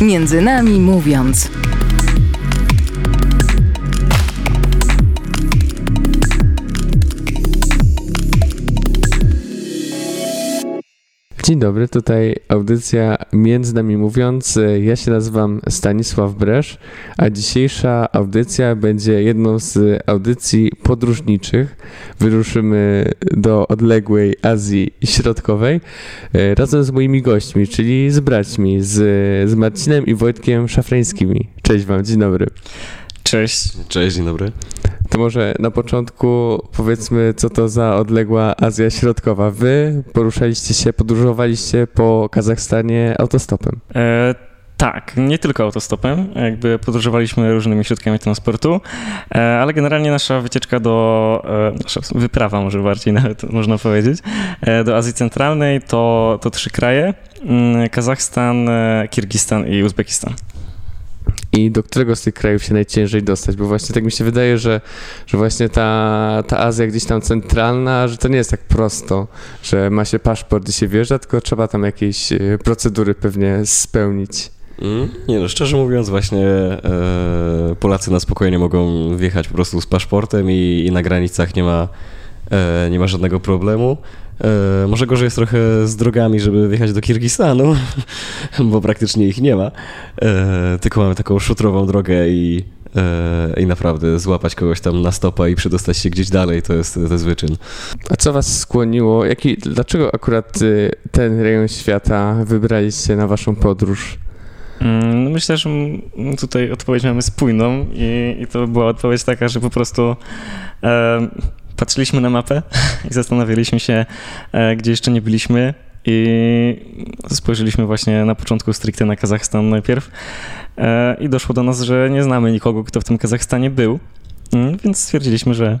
Między nami mówiąc. Dzień dobry, tutaj audycja Między nami mówiąc. Ja się nazywam Stanisław Bresz, a dzisiejsza audycja będzie jedną z audycji podróżniczych. Wyruszymy do odległej Azji Środkowej e, razem z moimi gośćmi, czyli z braćmi, z, z Marcinem i Wojtkiem Szafrańskimi. Cześć wam, dzień dobry. Cześć. Cześć, dzień dobry. To może na początku powiedzmy, co to za odległa Azja Środkowa. Wy poruszaliście się, podróżowaliście po Kazachstanie autostopem. E, tak, nie tylko autostopem, jakby podróżowaliśmy różnymi środkami transportu, e, ale generalnie nasza wycieczka do, e, nasza wyprawa może bardziej nawet można powiedzieć, e, do Azji Centralnej to, to trzy kraje, mm, Kazachstan, Kirgistan i Uzbekistan i do którego z tych krajów się najciężej dostać, bo właśnie tak mi się wydaje, że, że właśnie ta, ta Azja gdzieś tam centralna, że to nie jest tak prosto, że ma się paszport i się wjeżdża, tylko trzeba tam jakieś e, procedury pewnie spełnić. Mm, nie no, szczerze mówiąc właśnie e, Polacy na spokojnie mogą wjechać po prostu z paszportem i, i na granicach nie ma, e, nie ma żadnego problemu. E, może gorzej jest trochę z drogami, żeby wjechać do Kirgistanu, bo praktycznie ich nie ma. E, tylko mamy taką szutrową drogę i, e, i naprawdę złapać kogoś tam na stopa i przedostać się gdzieś dalej, to jest, to jest wyczyn. A co was skłoniło? Jaki, dlaczego akurat y, ten rejon świata wybraliście na waszą podróż? Mm, no myślę, że tutaj odpowiedź mamy spójną i, i to była odpowiedź taka, że po prostu e, patrzyliśmy na mapę i zastanawialiśmy się, e, gdzie jeszcze nie byliśmy. I spojrzeliśmy właśnie na początku stricte na Kazachstan najpierw. E, I doszło do nas, że nie znamy nikogo, kto w tym Kazachstanie był. Mm, więc stwierdziliśmy, że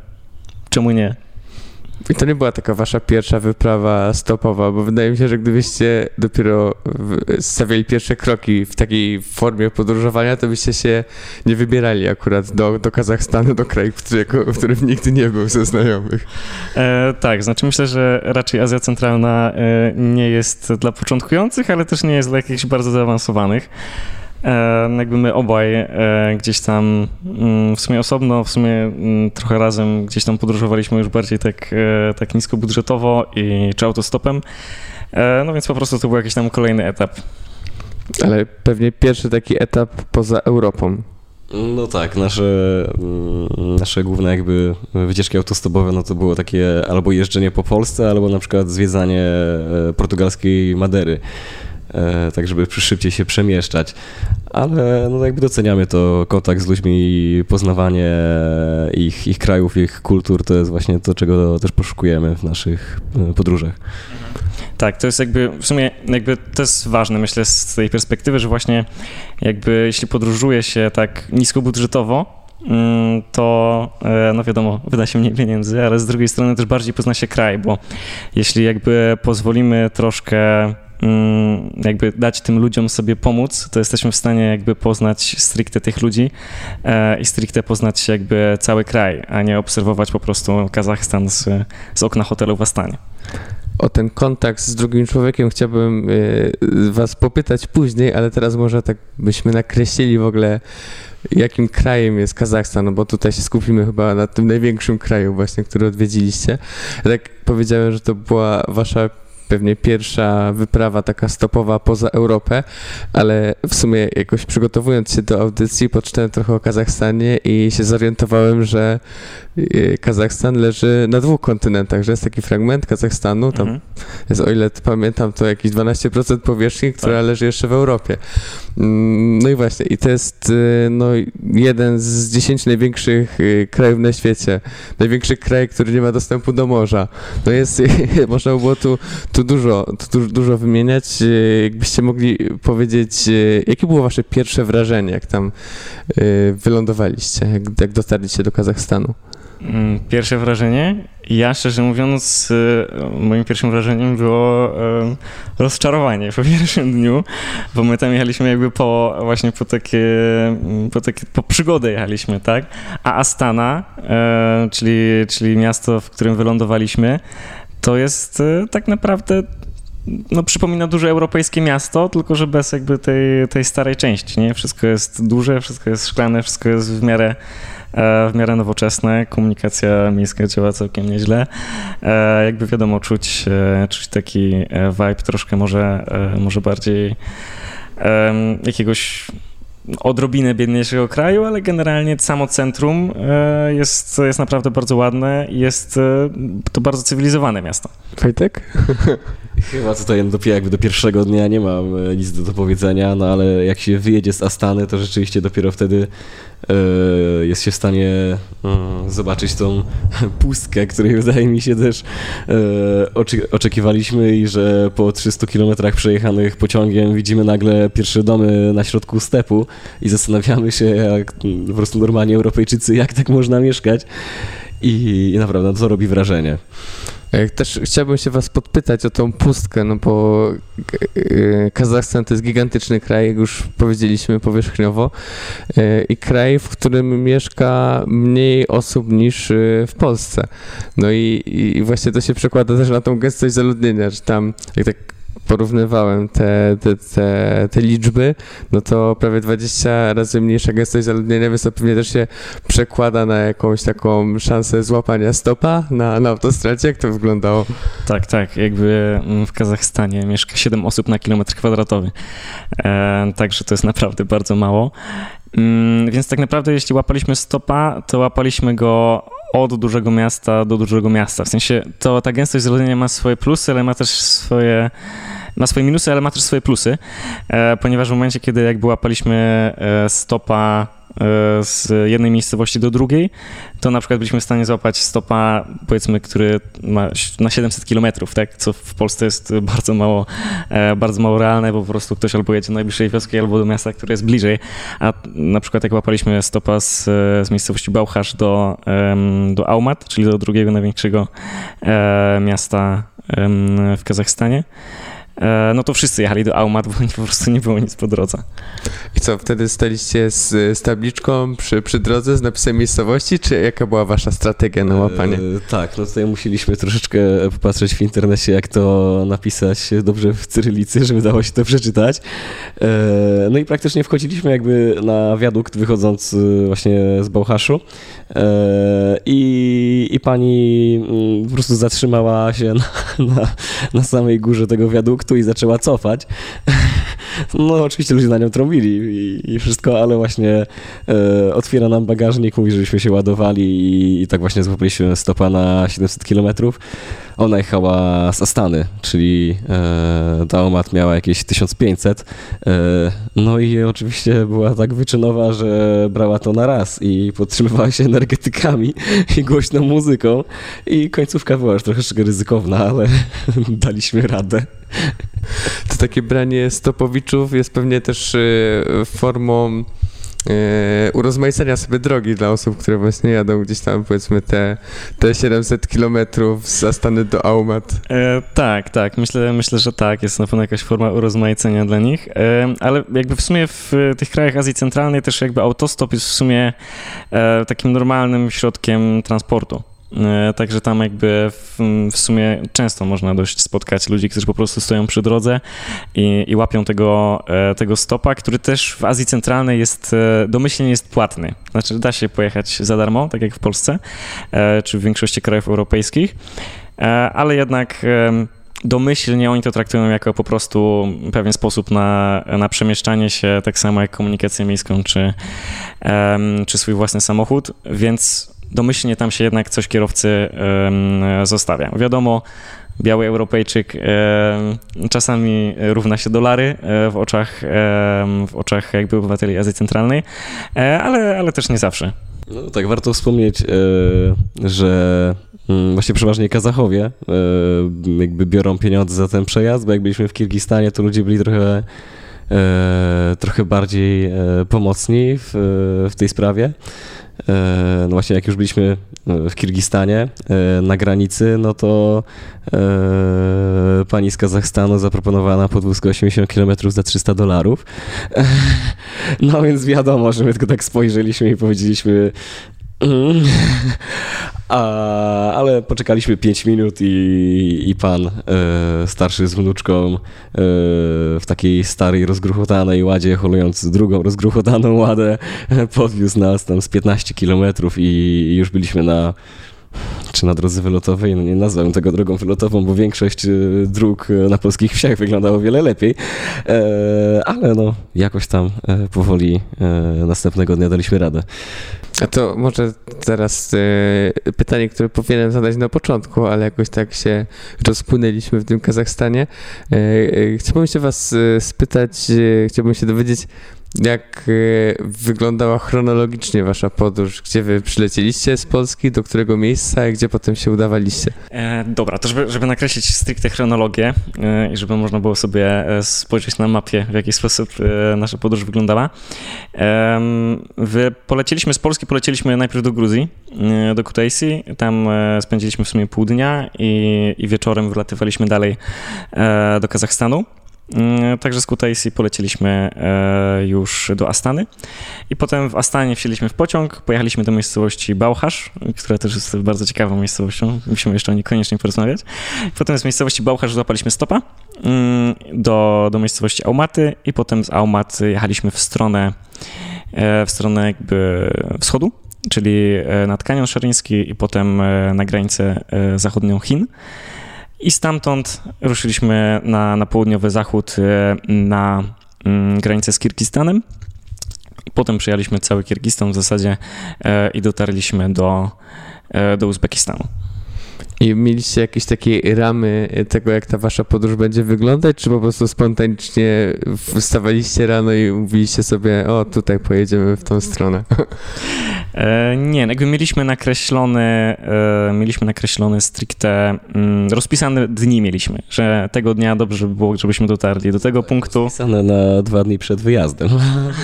czemu nie? I to nie była taka wasza pierwsza wyprawa stopowa, bo wydaje mi się, że gdybyście dopiero stawiali pierwsze kroki w takiej formie podróżowania, to byście się nie wybierali akurat do, do Kazachstanu, do kraju, w którym, nigdy nie był ze znajomych. E, tak, znaczy myślę, że raczej Azja Centralna e, nie jest dla początkujących, ale też nie jest dla jakichś bardzo zaawansowanych. E, jakby my obaj e, gdzieś tam mm, w sumie osobno, w sumie mm, trochę razem gdzieś tam podróżowaliśmy już bardziej tak, e, tak niskobudżetowo i czy autostopem. No więc po prostu to był jakiś tam kolejny etap. Ale pewnie pierwszy taki etap poza Europą. No tak, nasze, mm, nasze główne jakby wycieczki autostopowe no to było takie albo jeżdżenie po Polsce, albo na przykład zwiedzanie portugalskiej Madery. E, tak żeby szybciej się przemieszczać. Ale no jakby doceniamy to, kontakt z ludźmi, poznawanie ich, ich krajów, ich kultur, to jest właśnie to, czego też poszukujemy w naszych e, podróżach. Tak, to jest jakby, w sumie jakby to jest ważne, myślę, z tej perspektywy, że właśnie jakby jeśli podróżuje się tak niskobudżetowo, mm, to e, no wiadomo, wyda się mniej pieniędzy, ale z drugiej strony też bardziej pozna się kraj, bo jeśli jakby pozwolimy troszkę jakby dać tym ludziom sobie pomóc, to jesteśmy w stanie jakby poznać stricte tych ludzi e, i stricte poznać jakby cały kraj, a nie obserwować po prostu Kazachstan z, z okna hotelu w Astanie. O ten kontakt z drugim człowiekiem chciałbym e, was popytać później, ale teraz może tak byśmy nakreślili w ogóle jakim krajem jest Kazachstan, bo tutaj się skupimy chyba na tym największym kraju właśnie, który odwiedziliście. tak powiedziałem, że to była wasza pewnie pierwsza wyprawa taka stopowa poza Europę, ale w sumie jakoś przygotowując się do audycji, poczytałem trochę o Kazachstanie i się zorientowałem, że Kazachstan leży na dwóch kontynentach, że jest taki fragment Kazachstanu, tam mhm. jest, o ile pamiętam, to jakieś 12% powierzchni, która tak. leży jeszcze w Europie. Mm, no i właśnie, i to jest y, no, jeden z dziesięciu największych y, krajów na świecie. Największy kraj, który nie ma dostępu do morza. No jest, można było tu, tu dużo, tu dużo wymieniać. Y, jakbyście mogli powiedzieć, jakie było wasze pierwsze wrażenie, jak tam wylądowaliście, jak, jak dotarliście do Kazachstanu? Mm, pierwsze wrażenie? Ja szczerze mówiąc, y, moim pierwszym wrażeniem było rozczarowanie po pierwszym dniu, bo my tam jechaliśmy jakby po właśnie po takie, mm, po takie, po przygodę jechaliśmy, tak? A Astana, e, czyli, czyli miasto, w którym wylądowaliśmy, to jest tak naprawdę no, przypomina duże europejskie miasto, tylko że bez jakby tej, tej starej części, nie? Wszystko jest duże, wszystko jest szklane, wszystko jest w miarę w miarę nowoczesne, komunikacja miejska działa całkiem nieźle. Jakby wiadomo, czuć, czuć taki vibe troszkę może, może bardziej jakiegoś odrobinę biedniejszego kraju, ale generalnie samo centrum e, jest, jest naprawdę bardzo ładne i jest e, to bardzo cywilizowane miasto. Fajtek? Chyba tutaj do, jakby do pierwszego dnia nie mam e, nic do, do powiedzenia, no ale jak się wyjedzie z Astany, to rzeczywiście dopiero wtedy E, jest się w stanie e, zobaczyć tą pustkę, której wydaje mi się też e, oczekiwaliśmy i że po 300 kilometrach przejechanych pociągiem widzimy nagle pierwsze domy na środku stepu i zastanawiamy się, jak po prostu normalnie Europejczycy, jak tak można mieszkać i, i naprawdę no, to robi wrażenie. Też chciałbym się was podpytać o tą pustkę, no bo e, Kazachstan to jest gigantyczny kraj, jak już powiedzieliśmy powierzchniowo e, i kraj, w którym mieszka mniej osób niż e, w Polsce. No i, i właśnie to się przekłada też na tą gęstość zaludnienia, że tam jak tak porównywałem te, te, te, te, liczby, no to prawie 20 razy mniejsza gęstość zaludnienia, więc to pewnie też się przekłada na jakąś taką szansę złapania stopa na, na autostradzie. Jak to wyglądało? Tak, tak. Jakby w Kazachstanie mieszka 7 osób na kilometr kwadratowy. E, także to jest naprawdę bardzo mało. Mm, więc tak naprawdę, jeśli łapaliśmy stopa, to łapaliśmy go od dużego miasta do dużego miasta. W sensie to ta gęstość zaludnienia ma swoje plusy, ale ma też swoje ma swoje minusy, ale ma też swoje plusy, e, ponieważ w momencie, kiedy jakby łapaliśmy e, stopa z jednej miejscowości do drugiej, to na przykład byliśmy w stanie złapać stopa, powiedzmy, który ma na 700 km, tak? co w Polsce jest bardzo mało, e, bardzo mało realne, bo po prostu ktoś albo jedzie do najbliższej wioski, albo do miasta, które jest bliżej, a na przykład jak łapaliśmy stopa z, z miejscowości Bauchasz do, do Aumat, czyli do drugiego największego e, miasta w Kazachstanie, E, no to wszyscy jechali do Aumat, bo po prostu nie było nic po drodze. I co, wtedy staliście z, z tabliczką przy, przy drodze z napisem miejscowości, czy jaka była wasza strategia na łapanie? E, tak, no tutaj musieliśmy troszeczkę popatrzeć w internecie, jak to napisać dobrze w cyrylicy, żeby dało się to przeczytać. E, no i praktycznie wchodziliśmy jakby na wiadukt wychodząc e, właśnie z Bałchaszu e, i, i pani mm, po prostu zatrzymała się na, na, na samej górze tego wiaduktu produktu i zaczęła cofać. No oczywiście ludzie na nią trąbili i, i wszystko, ale właśnie e, otwiera nam bagażnik, mówi, żebyśmy się ładowali i, i tak właśnie złapaliśmy stopa na 700 kilometrów. Ona jechała z Astany, czyli e, ta Omat miała jakieś 1500. E, no i oczywiście była tak wyczynowa, że brała to na raz i podtrzymywała się energetykami i głośną muzyką. I końcówka była już troszeczkę ryzykowna, ale daliśmy radę. To takie branie stopowiczów jest pewnie też y, formą e, urozmaicenia sobie drogi dla osób, które właśnie jadą gdzieś tam powiedzmy te, te 700 kilometrów z Astany do Aumat. E, tak, tak, myślę, myślę, że tak, jest na pewno jakaś forma urozmaicenia dla nich, e, ale jakby w sumie w tych krajach Azji Centralnej też jakby autostop jest w sumie e, takim normalnym środkiem transportu. E, także tam jakby w, w, sumie często można dość spotkać ludzi, którzy po prostu stoją przy drodze i, i łapią tego, e, tego stopa, który też w Azji Centralnej jest e, domyślnie jest płatny. Znaczy da się pojechać za darmo, tak jak w Polsce, czy w większości krajów europejskich, ale jednak domyślnie oni to traktują jako po prostu pewien sposób na, na przemieszczanie się, tak samo jak komunikację miejską czy, czy swój własny samochód, więc domyślnie tam się jednak coś kierowcy zostawia. Wiadomo, biały Europejczyk czasami równa się dolary e, w oczach, w oczach jakby obywateli Azji Centralnej, e, ale, ale też nie zawsze. No tak, warto wspomnieć, e, że mm, właśnie przeważnie Kazachowie jakby biorą pieniądze za ten przejazd, bo jak byliśmy w Kirgistanie, to ludzie byli trochę trochę bardziej pomocni w, w tej sprawie. E, no właśnie jak już byliśmy e, w Kirgistanie e, na granicy, no to pani z Kazachstanu zaproponowała na podwózkę 80 km za 300 dolarów. No więc wiadomo, że my tylko tak spojrzeliśmy i powiedzieliśmy A, ale poczekaliśmy 5 minut i, i pan e, starszy z wnuczką e, w takiej starej, rozgruchotanej ładzie, holując drugą rozgruchotaną ładę, podwiózł nas tam z 15 kilometrów i już byliśmy na czy na drodze wylotowej, no nie nazwałem tego drogą wylotową, bo większość e, dróg na polskich wsiach wyglądało wiele lepiej, ale no jakoś tam powoli następnego dnia daliśmy radę. A to może teraz e, pytanie, które powinienem zadać na początku, ale jakoś tak się rozpłynęliśmy w tym Kazachstanie. E, e, chciałbym się was spytać, chciałbym się dowiedzieć, jak e, wyglądała chronologicznie wasza podróż? Gdzie wy przylecieliście z Polski, do którego miejsca i gdzie potem się udawaliście? E, dobra, to żeby, żeby nakreślić stricte chronologię e, i żeby można było sobie e, spojrzeć na mapie, w jaki sposób e, nasza podróż wyglądała. wy polecieliśmy z Polski, polecieliśmy najpierw do Gruzji, e, do Kutaisi. Tam spędziliśmy w sumie pół dnia i, i wieczorem wylatywaliśmy dalej do Kazachstanu. Mm, także z Kutaisi polecieliśmy e, już do Astany i potem w Astanie wsiedliśmy w pociąg, pojechaliśmy do miejscowości Bauchasz, która też jest bardzo ciekawą miejscowością, musimy jeszcze o niej koniecznie porozmawiać. Potem z miejscowości Bauchasz złapaliśmy stopa mm, do, do miejscowości Aumaty i potem z Aumaty jechaliśmy w stronę, e, w stronę jakby wschodu, czyli e, nad Kanion Szeryński i potem na granicę zachodnią Chin. I stamtąd ruszyliśmy na, na południowy zachód, e, na mm, granicę z Kirgistanem. Potem przejechaliśmy cały Kirgistan w zasadzie e, i dotarliśmy do, e, do Uzbekistanu. I mieliście jakieś takie ramy tego, jak ta wasza podróż będzie wyglądać, czy po prostu spontanicznie wstawaliście rano i mówiliście sobie, o tutaj pojedziemy w tą stronę? E, nie, jakby mieliśmy nakreślone, e, mieliśmy nakreślone stricte, mm, rozpisane dni mieliśmy, że tego dnia dobrze by było, żebyśmy dotarli do tego punktu. Rozpisane na dwa dni przed wyjazdem.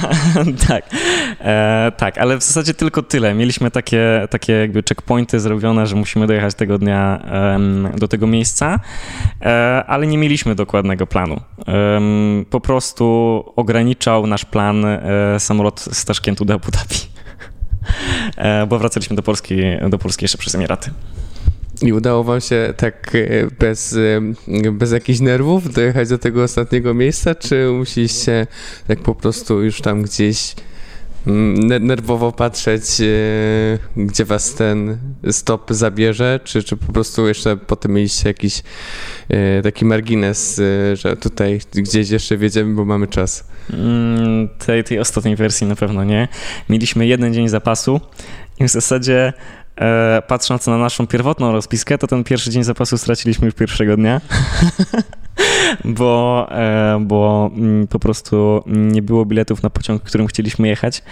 tak, e, tak, ale w zasadzie tylko tyle. Mieliśmy takie, takie jakby checkpointy zrobione, że musimy dojechać tego dnia do tego miejsca, ale nie mieliśmy dokładnego planu. Po prostu ograniczał nasz plan samolot z Taszkentu do Abu Dhabi. E, bo wracaliśmy do Polski, do Polski jeszcze przez Emiraty. I udało wam się tak e, bez, e, bez jakichś nerwów dojechać do tego ostatniego miejsca, czy musieliście tak po prostu już tam gdzieś nerwowo patrzeć, gdzie was ten stop zabierze, czy, czy po prostu jeszcze potem mieliście jakiś taki margines, że tutaj gdzieś jeszcze wiedziemy, bo mamy czas? Mm, tej, tej ostatniej wersji na pewno nie. Mieliśmy jeden dzień zapasu i w zasadzie e, patrząc na naszą pierwotną rozpiskę, to ten pierwszy dzień zapasu straciliśmy już pierwszego dnia. bo, e, bo mm, po prostu nie było biletów na pociąg, którym chcieliśmy jechać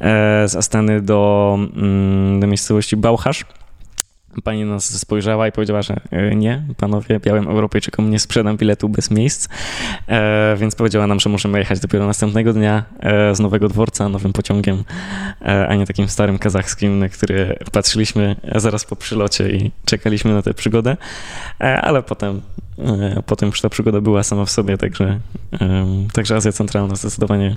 e, z Astany do, mm, do miejscowości Bauchasz. Pani nas spojrzała i powiedziała, że e, nie, panowie, białym Europejczykom nie sprzedam biletu bez miejsc, e, więc powiedziała nam, że możemy jechać dopiero następnego dnia e, z nowego dworca, nowym pociągiem, e, a nie takim starym kazachskim, na który patrzyliśmy zaraz po przylocie i czekaliśmy na tę przygodę, e, ale potem, e, potem już ta przygoda była sama w sobie, także, także Azja Centralna zdecydowanie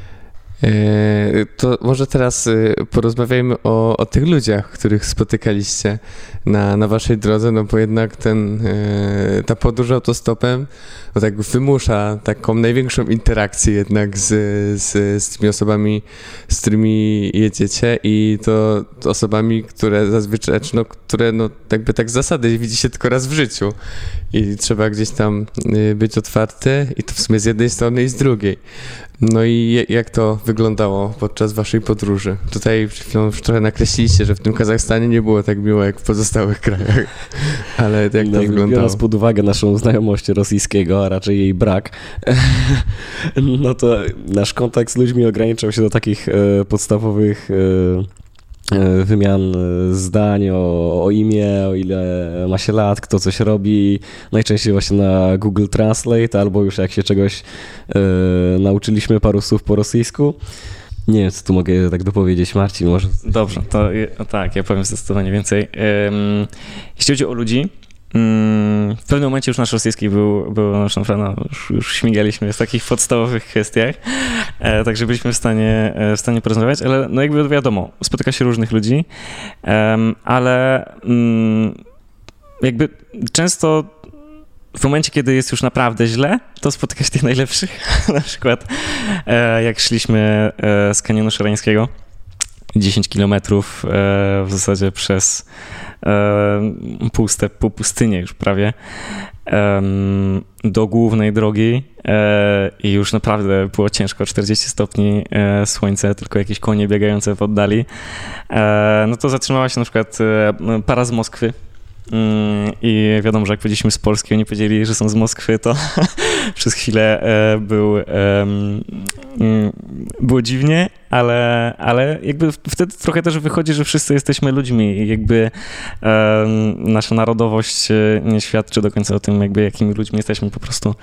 to może teraz e, porozmawiajmy o, o tych ludziach, których spotykaliście na, na waszej drodze, no bo jednak ten, e, ta podróż autostopem no tak wymusza taką największą interakcję jednak z, z, z tymi osobami, z którymi jedziecie i to osobami, które zazwyczaj, no, które no jakby tak z zasady widzi się tylko raz w życiu i trzeba gdzieś tam być otwarty i to w sumie z jednej strony i z drugiej. No i jak to wyglądało podczas waszej podróży? Tutaj już trochę nakreśliliście, że w tym Kazachstanie nie było tak miło jak w pozostałych krajach, ale jak to no, wyglądało? Biorąc pod uwagę naszą znajomość rosyjskiego, a raczej jej brak, no to nasz kontakt z ludźmi ograniczał się do takich e, podstawowych E, wymian e, zdań o, o, imię, o ile ma się lat, kto coś robi, najczęściej właśnie na Google Translate, albo już jak się czegoś e, nauczyliśmy paru słów po rosyjsku. Nie wiem, co tu mogę tak dopowiedzieć, Marcin, może... Dobrze, to tak, ja powiem zdecydowanie więcej. Jeśli chodzi o ludzi, w pewnym momencie już nasz rosyjski był, był nasz naprawdę, już, już śmigaliśmy w takich podstawowych kwestiach, e, także byliśmy w stanie, e, w stanie porozmawiać, ale no jakby wiadomo, spotyka się różnych ludzi, ale mm, jakby często w momencie, kiedy jest już naprawdę źle, to spotyka się tych najlepszych. Na przykład e, jak szliśmy z kanionu szarańskiego, 10 kilometrów w zasadzie przez półstep, pół pustynię już prawie do głównej drogi e, i już naprawdę było ciężko, 40 stopni e, słońce, tylko jakieś konie biegające w oddali, e, no to zatrzymała się na przykład para z Moskwy, I wiadomo, że jak powiedzieliśmy z Polski, oni powiedzieli, że są z Moskwy, to przez chwilę e, był, mm, było dziwnie, ale, ale jakby wtedy trochę też wychodzi, że wszyscy jesteśmy ludźmi i jakby nasza narodowość e, nie świadczy do końca o tym, jakby jakimi ludźmi jesteśmy po prostu,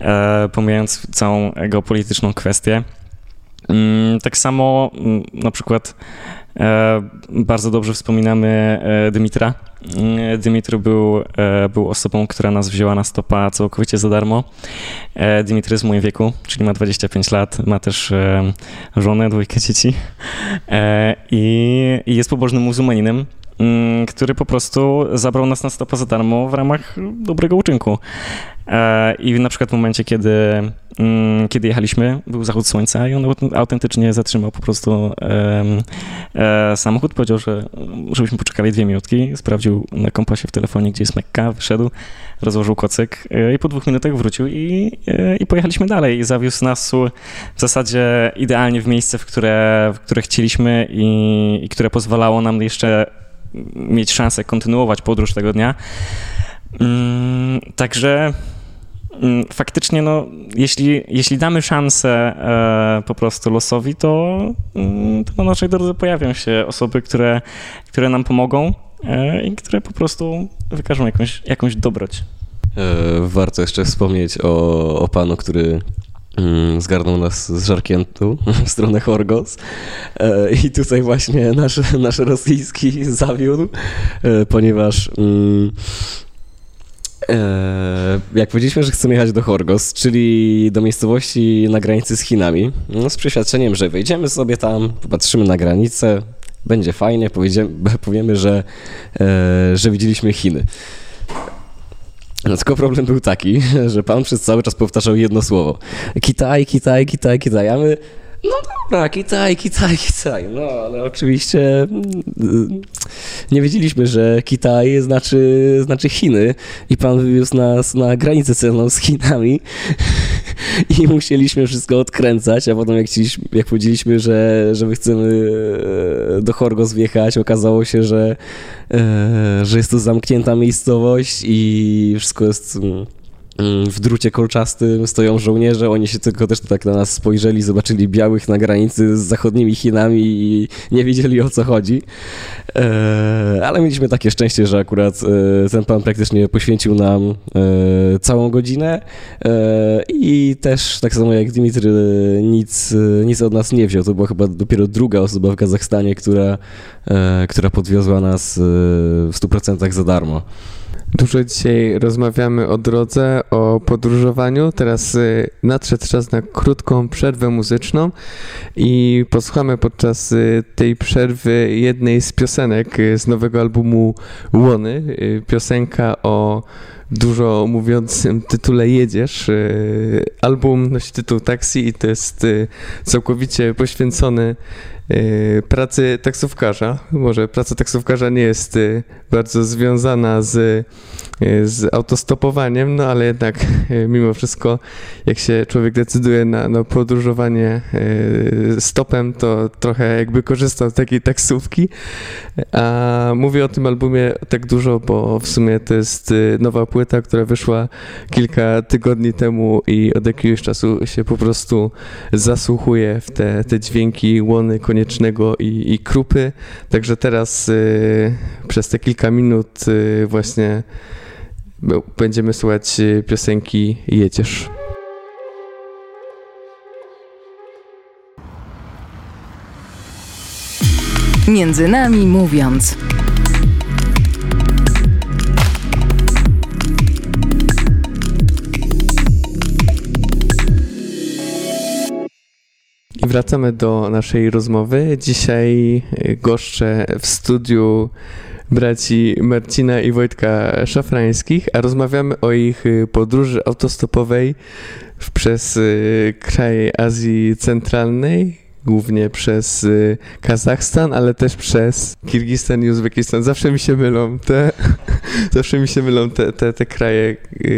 e, pomijając całą geopolityczną kwestię. Mm, tak samo na przykład bardzo dobrze wspominamy Dymitra, Mm, Dymitry był, e, był osobą, która nas wzięła na stopa całkowicie za darmo. E, Dymitry jest w moim wieku, czyli ma 25 lat, ma też e, żonę, dwójkę dzieci i, jest pobożnym muzułmaninem, mm, który po prostu zabrał nas na stopa za darmo w ramach dobrego uczynku. I na przykład w momencie, kiedy, mm, kiedy jechaliśmy, był zachód słońca i on autentycznie zatrzymał po prostu e, samochód. Powiedział, że żebyśmy poczekali dwie minutki, sprawdził na kompasie w telefonie, gdzie jest Mekka, wyszedł, rozłożył kocyk e, i po dwóch minutach wrócił i, e, i pojechaliśmy dalej. I zawiózł nas w zasadzie idealnie w miejsce, w które, w które chcieliśmy i, i które pozwalało nam jeszcze mieć szansę kontynuować podróż tego dnia. Mm, także faktycznie, no, jeśli, jeśli damy szansę e, po prostu losowi, to, mm, to na naszej drodze pojawią się osoby, które, które nam pomogą e, i które po prostu wykażą jakąś, jakąś dobroć. E, warto jeszcze wspomnieć o, o panu, który mm, zgarnął nas z Żarkientu w stronę Horgos e, i tutaj właśnie nasz, nasz rosyjski zawiódł, e, ponieważ mm, jak powiedzieliśmy, że chcemy jechać do Horgos, czyli do miejscowości na granicy z Chinami, no z przeświadczeniem, że wejdziemy sobie tam, popatrzymy na granicę, będzie fajnie, powiemy, że, e, że widzieliśmy Chiny. No tylko problem był taki, że pan przez cały czas powtarzał jedno słowo. Kitaj, Kitaj, Kitaj, Kitaj. A my no dobra, Kitaj, Kitaj, Kitaj. No ale oczywiście mm, nie wiedzieliśmy, że Kitaj znaczy, znaczy Chiny i pan wywiózł nas na granicę celną z Chinami i musieliśmy wszystko odkręcać, a potem jak, chcieliśmy, jak powiedzieliśmy, że, że my chcemy e, do Horgos wjechać, okazało się, że, e, że jest to zamknięta miejscowość i wszystko jest Mm, w drucie kolczastym stoją żołnierze, oni się tylko też tak na nas spojrzeli, zobaczyli białych na granicy z zachodnimi Chinami i nie wiedzieli o co chodzi. E, ale mieliśmy takie szczęście, że akurat e, ten pan praktycznie poświęcił nam e, całą godzinę i też tak samo jak Dimitry nic, nic od nas nie wziął. To była chyba dopiero druga osoba w Kazachstanie, która, która podwiozła nas w 100% za darmo. Dużo dzisiaj rozmawiamy o drodze, o podróżowaniu. Teraz y, nadszedł czas na krótką przerwę muzyczną i posłuchamy podczas y, tej przerwy jednej z piosenek y, z nowego albumu Łony. Piosenka o dużo mówiącym tytule Jedziesz. Album nosi tytuł Taxi i to jest całkowicie poświęcony pracy taksówkarza. Może praca taksówkarza nie jest y, bardzo związana z, y, z autostopowaniem, no ale jednak mimo wszystko, jak się człowiek decyduje na, podróżowanie stopem, to trochę jakby korzystał z takiej taksówki. A mówię o tym albumie tak dużo, bo w sumie to jest nowa płyta, która wyszła kilka tygodni temu i od jakiegoś czasu się po prostu zasłuchuje w te, te dźwięki, łony, koniecznego i, i krupy. Także teraz przez te kilka minut właśnie będziemy słuchać y, piosenki Jedziesz. Między nami mówiąc. I wracamy do naszej rozmowy. Dzisiaj y, goszczę w studiu braci Marcina i Wojtka Szafrańskich, a rozmawiamy o ich podróży autostopowej przez kraje Azji Centralnej, głównie przez Kazachstan, ale też przez Kirgistan i Uzbekistan. Zawsze mi się mylą te, zawsze mi się mylą te, te, te kraje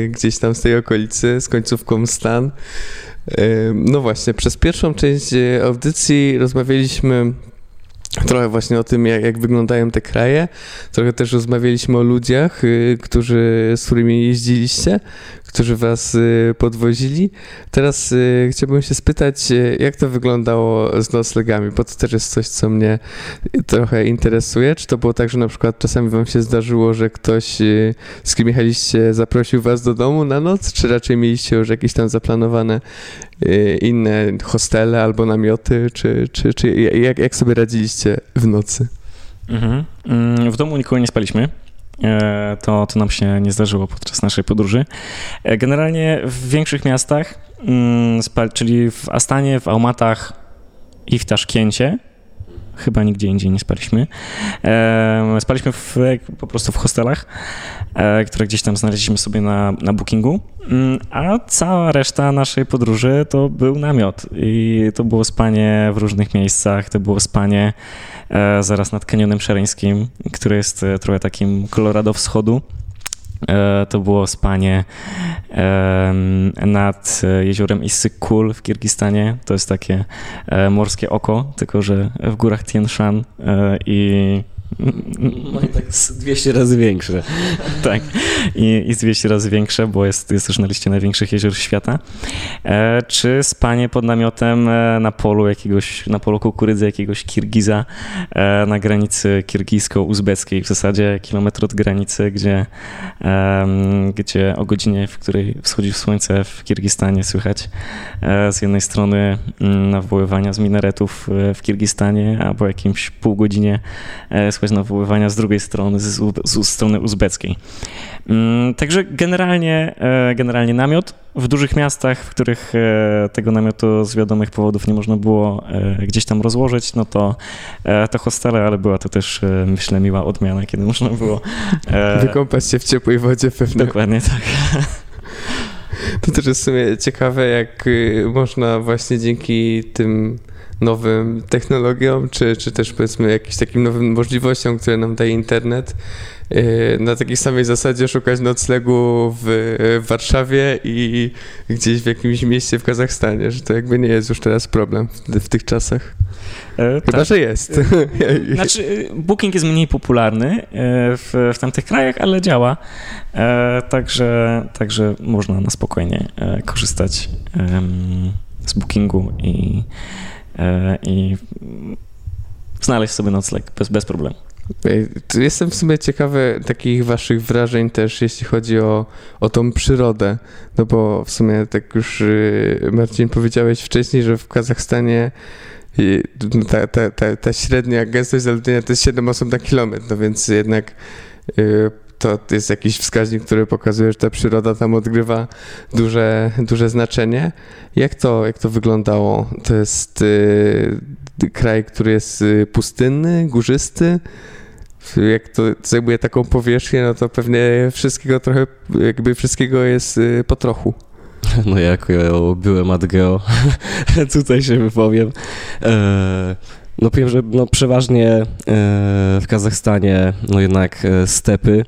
gdzieś tam z tej okolicy, z końcówką stan. No właśnie, przez pierwszą część audycji rozmawialiśmy trochę właśnie o tym, jak, jak, wyglądają te kraje. Trochę też rozmawialiśmy o ludziach, y, którzy, z którymi jeździliście, którzy was y, podwozili. Teraz y, chciałbym się spytać, y, jak to wyglądało z noclegami, bo to też jest coś, co mnie trochę interesuje. Czy to było tak, że na przykład czasami wam się zdarzyło, że ktoś, z kim jechaliście, zaprosił was do domu na noc, czy raczej mieliście już jakieś tam zaplanowane inne hostele albo namioty, czy, czy, czy jak, jak sobie radziliście w nocy? Mhm. Mm, w domu nikogo nie spaliśmy. E, to, to nam się nie zdarzyło podczas naszej podróży. E, generalnie w większych miastach, mm, czyli w Astanie, w Almatach i w Taszkencie, chyba nigdzie indziej nie spaliśmy. E, spaliśmy w, po prostu w hostelach, które gdzieś tam znaleźliśmy sobie na, na bookingu, mm, a cała reszta naszej podróży to był namiot i to było spanie w różnych miejscach, to było spanie E, zaraz nad kanionem szereńskim, który jest e, trochę takim Colorado wschodu. E, to było spanie nad jeziorem Issyk-Kul w Kirgistanie. To jest takie morskie oko, tylko że w górach Tien Shan i no i tak 200 razy większe. tak, I, i 200 razy większe, bo jest, jest też na liście największych jezior świata. E, czy spanie pod namiotem e, na polu jakiegoś, na polu kukurydzy jakiegoś Kirgiza e, na granicy kirgisko-uzbeckiej, w zasadzie kilometr od granicy, gdzie, e, gdzie o godzinie, w której wschodzi słońce w Kirgistanie słychać e, z jednej strony mm, nawoływania z minaretów e, w Kirgistanie, a po jakimś pół godzinie słychać nawoływania z drugiej strony, z, z strony uzbeckiej. Mm, także generalnie, e, generalnie namiot. W dużych miastach, w których e, tego namiotu z wiadomych powodów nie można było e, gdzieś tam rozłożyć, no to to hostele, ale była to też, myślę, miła odmiana, kiedy można było... Wykąpać się w ciepłej wodzie pewnie. Dokładnie tak. To też jest w sumie ciekawe, jak y, można właśnie dzięki tym nowym technologiom, czy, czy też powiedzmy jakimś takim nowym możliwościom, które nam daje internet, y, na takiej samej zasadzie szukać noclegu w, w, Warszawie i gdzieś w jakimś mieście w Kazachstanie, że to jakby nie jest już teraz problem w, w tych czasach. E, Chyba, tak. że jest. E, znaczy, Booking jest mniej popularny e, w, w tamtych krajach, ale działa. E, także, także można na spokojnie e, korzystać z Bookingu i E, i znaleźć sobie nocleg bez, bez problemu. Jestem w sumie ciekawy takich waszych wrażeń też, jeśli chodzi o, o tą przyrodę, no bo w sumie tak już y, Marcin powiedziałeś wcześniej, że w Kazachstanie y, ta, ta, ta, ta średnia gęstość zaludnienia to jest 7 osób na kilometr, no więc jednak y, to jest jakiś wskaźnik, który pokazuje, że ta przyroda tam odgrywa duże, duże znaczenie. Jak to, jak to wyglądało? To jest y, kraj, który jest y, pustynny, górzysty. Jak to zajmuje taką powierzchnię, no to pewnie wszystkiego trochę, jakby wszystkiego jest y, po trochu. No jak byłem Adgeo, tutaj się wypowiem. E, no powiem, że no przeważnie e, w Kazachstanie no jednak e, stepy,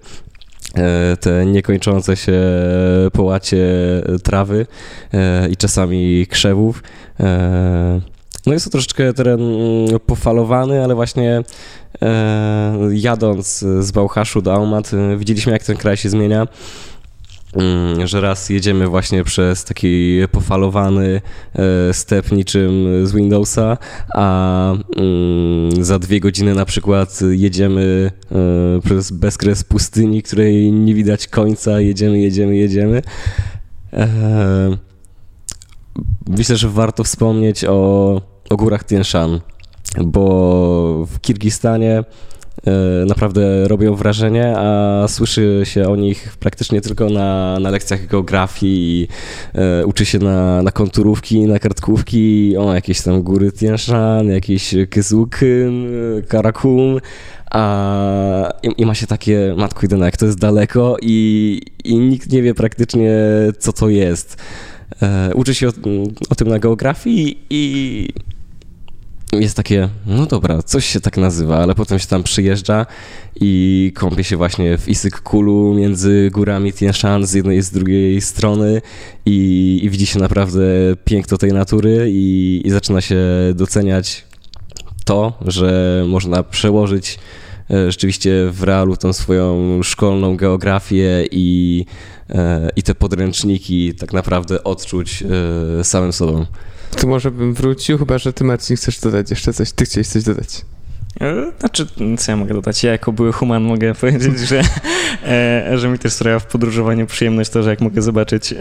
e, te niekończące się połacie trawy i czasami krzewów. No jest to troszeczkę teren mm, pofalowany, ale właśnie jadąc z Bałchaszu do Aumat widzieliśmy jak ten kraj się zmienia. Mm, że raz jedziemy właśnie przez taki pofalowany e, step niczym z Windowsa, a mm, za dwie godziny na przykład jedziemy e, przez bezkres pustyni, której nie widać końca, jedziemy, jedziemy, jedziemy. E, myślę, że warto wspomnieć o, o górach Tien Shan, bo w Kirgistanie naprawdę robią wrażenie, a słyszy się o nich praktycznie tylko na, na lekcjach geografii e, uczy się na, na konturówki, na kartkówki, o jakieś tam góry Tian Shan, jakieś Kyzukyn, Karakun, a i, i, ma się takie, matko jedyna, jak to jest daleko i, i nikt nie wie praktycznie, co to jest. E, uczy się o, o tym na geografii i jest takie, no dobra, coś się tak nazywa, ale potem się tam przyjeżdża i kąpie się właśnie w Isyk-Kulu między górami Tien Shan z jednej i z drugiej strony i, i widzi się naprawdę piękno tej natury i, i zaczyna się doceniać to, że można przełożyć e, rzeczywiście w realu tą swoją szkolną geografię i, i te podręczniki tak naprawdę odczuć e, samym sobą. To może bym wrócił, chyba że ty Marcin chcesz dodać jeszcze coś. Ty chciałeś coś dodać. Znaczy, co ja mogę dodać? Ja jako były human mogę powiedzieć, że, że mi też sprawia w podróżowaniu przyjemność to, że jak mogę zobaczyć,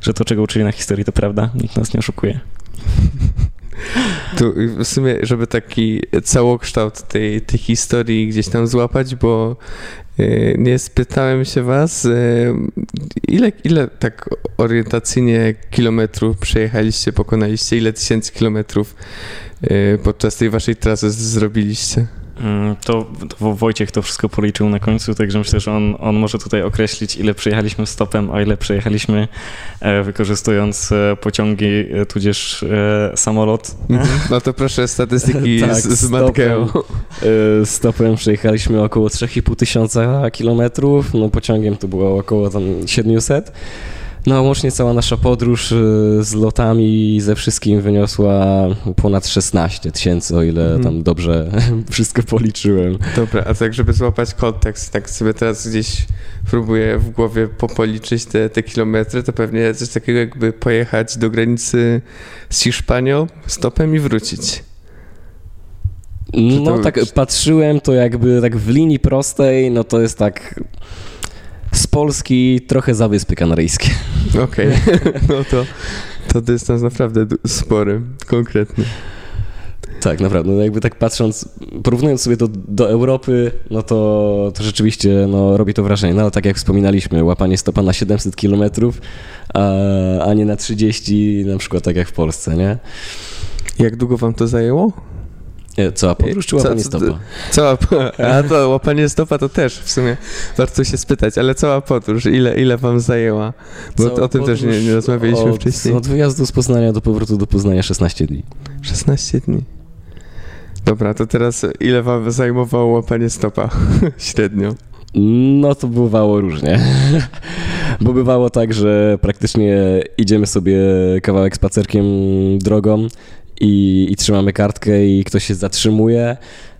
że to, czego uczyli na historii, to prawda. Nikt nas nie oszukuje. Tu w sumie, żeby taki całokształt tej, tej historii gdzieś tam złapać, bo nie spytałem się was, y, ile, ile tak orientacyjnie kilometrów przejechaliście, pokonaliście, ile tysięcy kilometrów y, podczas tej waszej trasy zrobiliście? Mm, to, to, Wojciech to wszystko policzył na końcu, także myślę, że on, on może tutaj określić, ile przejechaliśmy stopem, a ile przejechaliśmy e, wykorzystując e, pociągi, e, tudzież samolot. Mhm. No to proszę statystyki tak, z, z Stopem, stopem przejechaliśmy około 3,5 tysiąca kilometrów, no pociągiem to było około tam 700. No, łącznie cała nasza podróż y, z lotami ze wszystkim wyniosła ponad 16 tysięcy, o ile mhm. tam dobrze wszystko policzyłem. Dobra, a tak, żeby złapać kontekst, tak sobie teraz gdzieś próbuję w głowie popoliczyć te, te kilometry, to pewnie coś takiego jakby pojechać do granicy z Hiszpanią stopem i wrócić. No tak patrzyłem, to jakby tak w linii prostej, no to jest tak z Polski trochę za Wyspy Kanaryjskie. Okej, okay. no to, to dystans naprawdę spory, konkretny. Tak, naprawdę. No jakby tak patrząc, porównując sobie to do Europy, no to, to rzeczywiście no, robi to wrażenie. No ale tak jak wspominaliśmy, łapanie stopa na 700 km, a, a nie na 30, na przykład tak jak w Polsce, nie? Jak długo wam to zajęło? Cała podróż czy łapanie stopa? Cała, a to łapanie stopa to też w sumie warto się spytać, ale cała podróż, ile, ile wam zajęła? Bo cała o tym też nie, nie rozmawialiśmy od, wcześniej. Od wyjazdu z Poznania do powrotu do Poznania 16 dni. 16 dni. Dobra, to teraz ile wam zajmowało łapanie stopa średnio? No to bywało różnie. Bo bywało tak, że praktycznie idziemy sobie kawałek spacerkiem drogą i, i trzymamy kartkę i ktoś się zatrzymuje,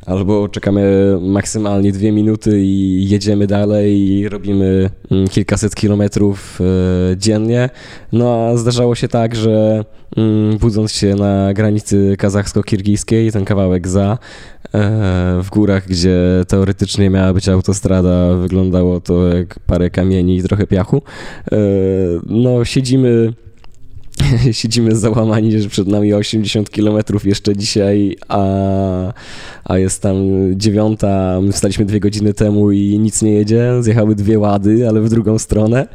albo czekamy maksymalnie dwie minuty i jedziemy dalej i robimy mm, kilkaset kilometrów e, dziennie. No a zdarzało się tak, że mm, budząc się na granicy kazachsko-kirgijskiej, ten kawałek za, e, w górach, gdzie teoretycznie miała być autostrada, wyglądało to jak parę kamieni i trochę piachu. E, no siedzimy siedzimy załamani, że przed nami 80 km jeszcze dzisiaj, a, a jest tam dziewiąta, my wstaliśmy dwie godziny temu i nic nie jedzie, zjechały dwie łady, ale w drugą stronę.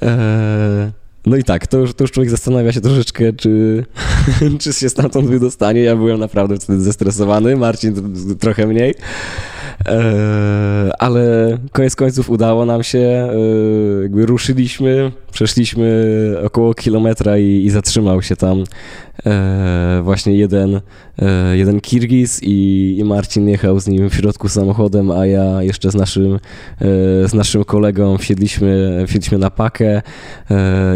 Eee, no i tak, to już, to już człowiek zastanawia się troszeczkę, czy, czy się stamtąd wydostanie. Ja byłem naprawdę wtedy zestresowany, Marcin trochę mniej. E, ale koniec końców udało nam się, e, jakby ruszyliśmy, przeszliśmy około kilometra i, i zatrzymał się tam e, właśnie jeden, jeden Kirgiz i, i, Marcin jechał z nim w środku samochodem, a ja jeszcze z naszym, z naszym kolegą wsiedliśmy, wsiedliśmy na pakę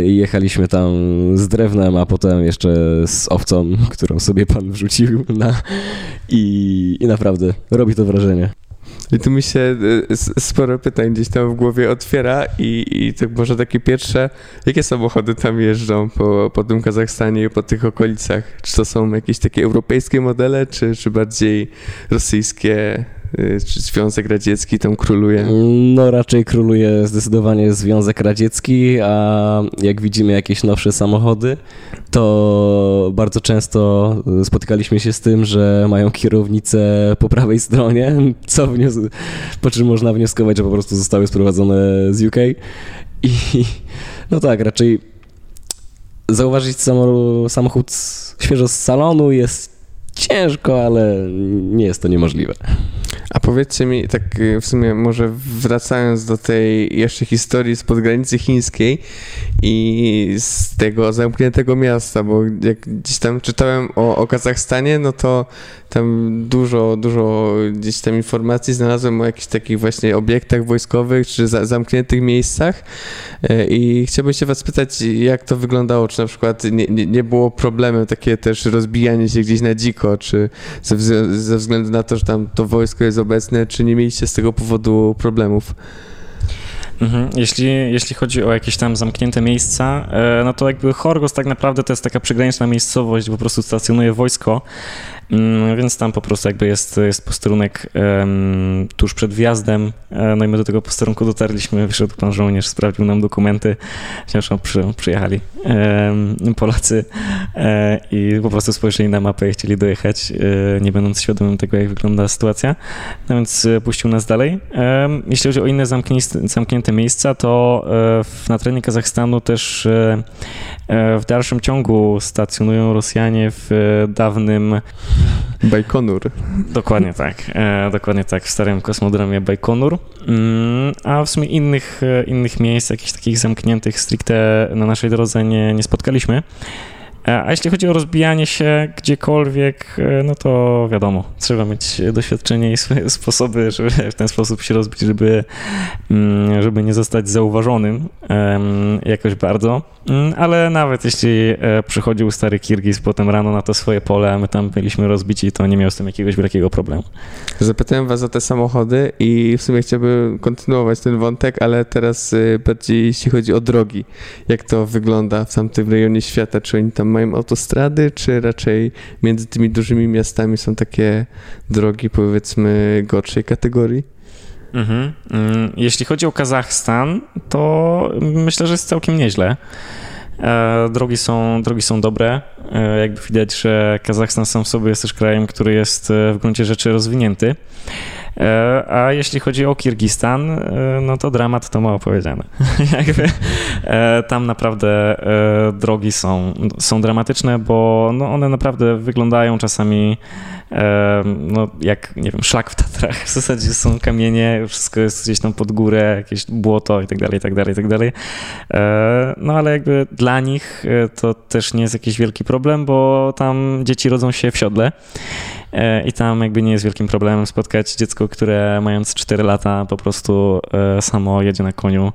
i jechaliśmy tam z drewnem, a potem jeszcze z owcą, którą sobie pan wrzucił na, i, i naprawdę robi to wrażenie. I tu mi się e, sporo pytań gdzieś tam w głowie otwiera i, i tak może takie pierwsze, jakie samochody tam jeżdżą po, po tym Kazachstanie i po tych okolicach? Czy to są jakieś takie europejskie modele, czy, czy bardziej rosyjskie, y, czy Związek Radziecki tam króluje? No raczej króluje zdecydowanie Związek Radziecki, a jak widzimy jakieś nowsze samochody, to bardzo często spotykaliśmy się z tym, że mają kierownicę po prawej stronie, co wnios- po czym można wnioskować, że po prostu zostały sprowadzone z UK. I no tak, raczej zauważyć samo, samochód świeżo z salonu jest ciężko, ale nie jest to niemożliwe. A powiedzcie mi, tak y, w sumie może wracając do tej jeszcze historii z podgranicy chińskiej i z tego zamkniętego miasta, bo jak gdzieś tam czytałem o, o Kazachstanie, no to tam dużo, dużo gdzieś tam informacji znalazłem o jakichś takich właśnie obiektach wojskowych czy za, zamkniętych miejscach. Y, i chciałbym się was spytać, jak to wyglądało, czy na przykład nie, nie, nie było problemem takie też rozbijanie się gdzieś na dziko, czy ze, wz- ze względu na to, że tam to wojsko jest obecne, czy nie mieliście z tego powodu problemów? Mhm. Jeśli, jeśli chodzi o jakieś tam zamknięte miejsca, e, no to jakby Chorgos tak naprawdę to jest taka przygraniczna miejscowość, po prostu stacjonuje wojsko, więc tam po prostu jakby jest, jest posterunek em, tuż przed wjazdem, e, no i my do tego posterunku dotarliśmy, wyszedł pan żołnierz, sprawdził nam dokumenty, no, przy, przyjechali em, Polacy e, i po prostu spojrzeli na mapę i chcieli dojechać, e, nie będąc świadomym tego, jak wygląda sytuacja, no więc puścił nas dalej. Jeśli chodzi o inne zamknięte, miejsca, to w, na terenie Kazachstanu też w dalszym ciągu stacjonują Rosjanie w dawnym Bajkonur. Dokładnie tak, e, dokładnie tak, w starym kosmodromie Bajkonur. Mm, a w sumie innych, e, innych miejsc, jakichś takich zamkniętych stricte na naszej drodze nie, nie spotkaliśmy. E, A jeśli chodzi o rozbijanie się gdziekolwiek, e, no to wiadomo, trzeba mieć doświadczenie i swoje sposoby, żeby w ten sposób się rozbić, żeby, mm, żeby nie zostać zauważonym jakoś bardzo. Mm, Ale nawet jeśli e, przychodził stary Kirgiz potem rano na to swoje pole, a my tam byliśmy rozbici, to nie miał z tym jakiegoś wielkiego problemu. Zapytałem was o te samochody i w sumie chciałbym kontynuować ten wątek, ale teraz y, bardziej jeśli chodzi o drogi. Jak to wygląda w tamtym rejonie świata? Czy oni tam mają autostrady, czy raczej między tymi dużymi miastami są takie drogi powiedzmy gorszej kategorii? Mhm. Mm, Jeśli chodzi o Kazachstan, to myślę, że jest całkiem nieźle. E, Drogi są, drogi są dobre. E, Jakby widać, że Kazachstan sam w sobie jest też krajem, który jest e, w gruncie rzeczy rozwinięty. E, A jeśli chodzi o Kirgistan, e, no to dramat to mało powiedziane. Jakby, e, tam naprawdę drogi są, są dramatyczne, bo no one naprawdę wyglądają czasami no jak, nie wiem, szlak w Tatrach. W zasadzie są kamienie, wszystko jest gdzieś tam pod górę, jakieś błoto i tak dalej, i tak dalej, i tak dalej. No ale jakby dla nich to też nie jest jakiś wielki problem, bo tam dzieci rodzą się w siodle i tam jakby nie jest wielkim problemem spotkać dziecko, które mając 4 lata po prostu e, samo jedzie na koniu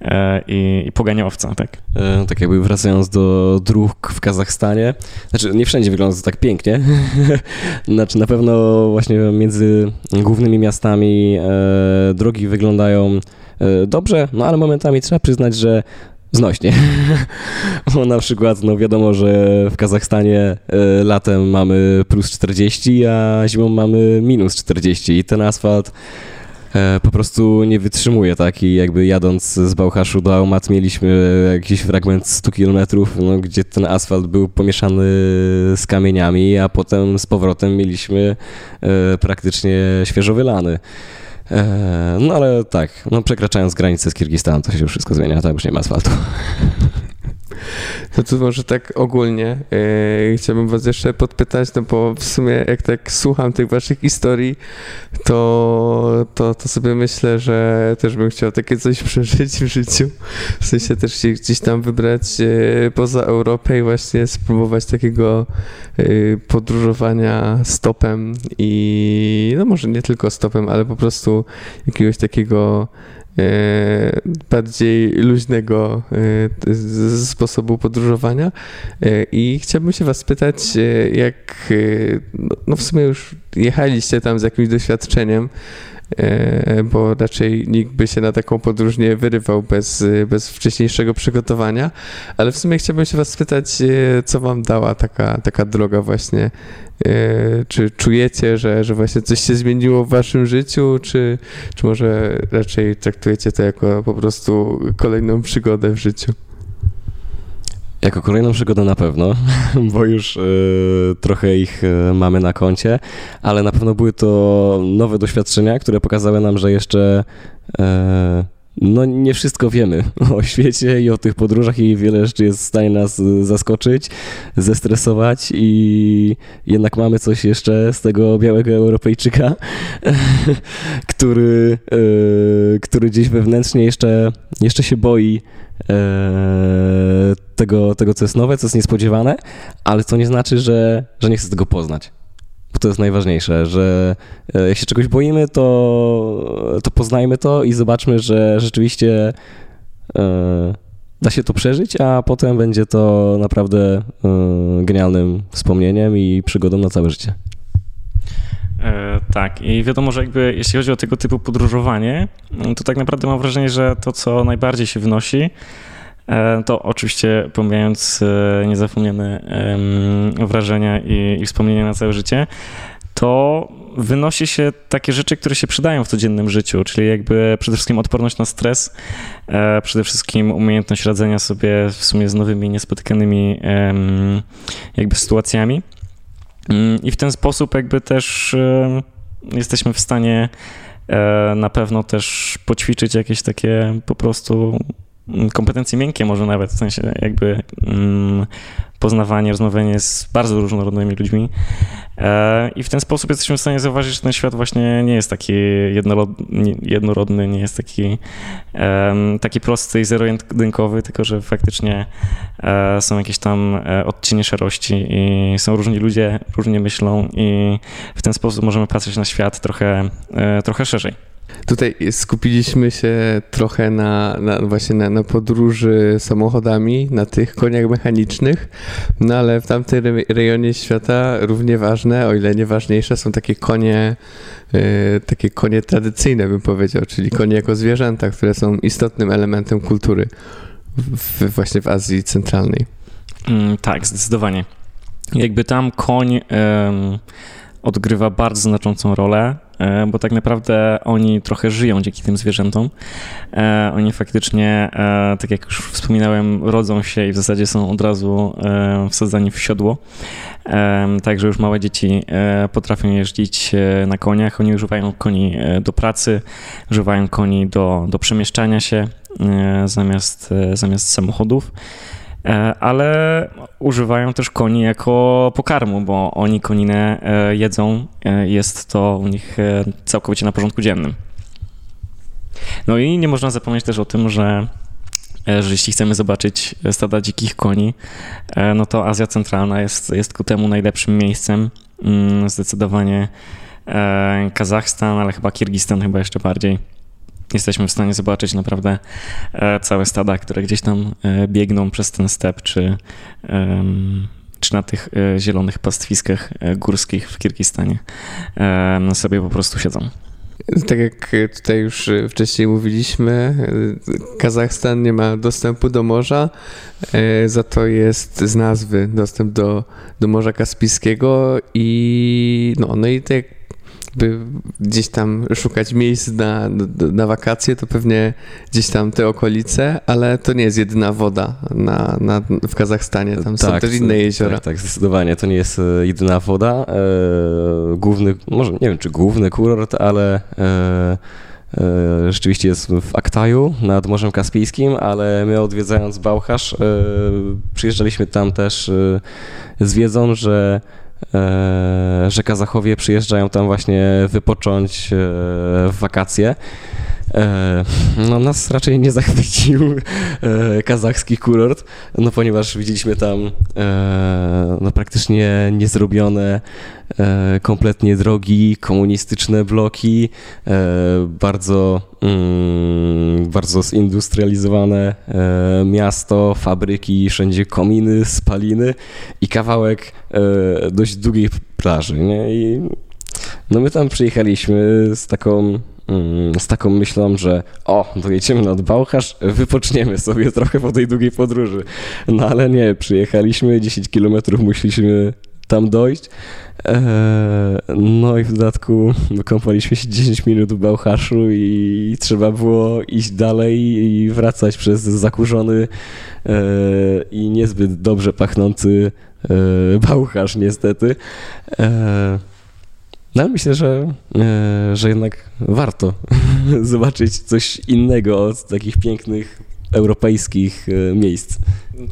e, i, i pogania owca, tak? E, Tak jakby wracając do dróg w Kazachstanie, znaczy nie wszędzie wygląda to tak pięknie, znaczy na pewno właśnie między głównymi miastami e, drogi wyglądają e, dobrze, no ale momentami trzeba przyznać, że znośnie. Bo na przykład, no wiadomo, że w Kazachstanie e, latem mamy plus 40, a zimą mamy minus 40 i ten asfalt e, po prostu nie wytrzymuje, tak? I jakby jadąc z Bałchaszu do Aumat mieliśmy jakiś fragment 100 km, no, gdzie ten asfalt był pomieszany z kamieniami, a potem z powrotem mieliśmy e, praktycznie świeżo wylany. E, no ale tak, no przekraczając granicę z Kirgistanem to się już wszystko zmienia, tam już nie ma asfaltu. No to może tak ogólnie yy, chciałbym was jeszcze podpytać, no bo w sumie jak tak słucham tych waszych historii, to, to, to sobie myślę, że też bym chciał takie coś przeżyć w życiu. W sensie też się gdzieś tam wybrać yy, poza Europę i właśnie spróbować takiego yy, podróżowania stopem i no może nie tylko stopem, ale po prostu jakiegoś takiego bardziej luźnego e, sposobu podróżowania. E, i chciałbym się was spytać, e, jak e, no, no w sumie już jechaliście tam z jakimś doświadczeniem, e, bo raczej nikt by się na taką podróż nie wyrywał bez, e, bez wcześniejszego przygotowania, ale w sumie chciałbym się was spytać, e, co wam dała taka, taka droga właśnie czy czujecie, że, że właśnie coś się zmieniło w waszym życiu, czy, czy może raczej traktujecie to jako po prostu kolejną przygodę w życiu? Jako kolejną przygodę na pewno, bo już y, trochę ich y, mamy na koncie, ale na pewno były to nowe doświadczenia, które pokazały nam, że jeszcze y, no nie wszystko wiemy o świecie i o tych podróżach i wiele rzeczy jest w stanie nas zaskoczyć, zestresować i jednak mamy coś jeszcze z tego białego Europejczyka, który, który gdzieś wewnętrznie jeszcze, jeszcze się boi tego, tego, co jest nowe, co jest niespodziewane, ale to nie znaczy, że, że nie chce tego poznać. To jest najważniejsze, że e, jak się czegoś boimy, to, to poznajmy to i zobaczmy, że rzeczywiście e, da się to przeżyć, a potem będzie to naprawdę e, genialnym wspomnieniem i przygodą na całe życie. Tak, i wiadomo, że jakby jeśli chodzi o tego typu podróżowanie, to tak naprawdę mam wrażenie, że to, co najbardziej się wnosi, to oczywiście pomijając e, niezapomniane wrażenia i, i wspomnienia na całe życie, to wynosi się takie rzeczy, które się przydają w codziennym życiu, czyli jakby przede wszystkim odporność na stres, e, przede wszystkim umiejętność radzenia sobie w sumie z nowymi, niespotykanymi jakby sytuacjami. Mm, I w ten sposób jakby też jesteśmy w stanie na pewno też poćwiczyć jakieś takie po prostu kompetencje miękkie może nawet, w sensie jakby mm, poznawanie, rozmawianie z bardzo różnorodnymi ludźmi e, i w ten sposób jesteśmy w stanie zauważyć, że ten świat właśnie nie jest taki jednorodny, nie jest taki, taki prosty i zero-jedynkowy, tylko że faktycznie e, są jakieś tam e, odcienie szarości i są różni ludzie, różnie myślą i w ten sposób możemy patrzeć na świat trochę, trochę szerzej. Tutaj skupiliśmy się trochę na, na właśnie na, na, podróży samochodami, na tych koniach mechanicznych, no ale w tamtym rejonie świata równie ważne, o ile nie ważniejsze, są takie konie, yy, takie konie tradycyjne bym powiedział, czyli konie jako zwierzęta, które są istotnym elementem kultury w, właśnie w Azji Centralnej. Mm, tak, zdecydowanie. Jakby tam koń odgrywa bardzo znaczącą rolę bo tak naprawdę oni trochę żyją dzięki tym zwierzętom. E, oni faktycznie, e, tak jak już wspominałem, rodzą się i w zasadzie są od razu wsadzani w siodło. Także już małe dzieci potrafią jeździć na koniach. Oni używają koni do pracy, używają koni do, do przemieszczania się zamiast, zamiast samochodów. E, ale używają też koni jako pokarmu, bo oni koninę e, jedzą, e, jest to u nich całkowicie na porządku dziennym. No i nie można zapomnieć też o tym, że, że jeśli chcemy zobaczyć stada dzikich koni, no to Azja Centralna jest, jest ku temu najlepszym miejscem. Mm, zdecydowanie Kazachstan, ale chyba Kirgistan chyba jeszcze bardziej jesteśmy w stanie zobaczyć naprawdę e, całe stada, które gdzieś tam e, biegną przez ten step, czy, czy na tych e, zielonych pastwiskach górskich w Kirgistanie sobie po prostu siedzą. Tak jak tutaj już wcześniej mówiliśmy, Kazachstan nie ma dostępu do morza, za to jest z nazwy dostęp do, do Morza Kaspijskiego i no, no i tak by gdzieś tam szukać miejsc na, na wakacje, to pewnie gdzieś tam te okolice, ale to nie jest jedyna woda na, na, w Kazachstanie, tam tak, są też inne jeziora. Tak, tak, zdecydowanie, to nie jest e, jedyna woda. E, główny, może nie wiem czy główny kurort, ale e, rzeczywiście jest w Aktaju nad Morzem Kaspijskim, ale my odwiedzając Bałchasz przyjeżdżaliśmy tam też z wiedzą, że że Kazachowie przyjeżdżają tam właśnie wypocząć e, w wakacje. E, no, nas raczej nie zachwycił kazachski kurort, no ponieważ widzieliśmy tam no, praktycznie niezrobione kompletnie drogi, komunistyczne bloki, bardzo, mm, bardzo zindustrializowane miasto, fabryki, wszędzie kominy, spaliny i kawałek dość długiej plaży, nie? I no my tam przyjechaliśmy z taką mm, z taką myślą, że o, dojedziemy nad Bałchasz, wypoczniemy sobie trochę po tej długiej podróży. No ale nie, przyjechaliśmy 10 kilometrów, musieliśmy tam dojść. E, no i w dodatku wykąpaliśmy się 10 minut w Bałchaszu i trzeba było iść dalej i wracać przez zakurzony e, i niezbyt dobrze pachnący Bałchasz niestety. No myślę, że, że jednak warto zobaczyć coś innego od takich pięknych europejskich e, miejsc.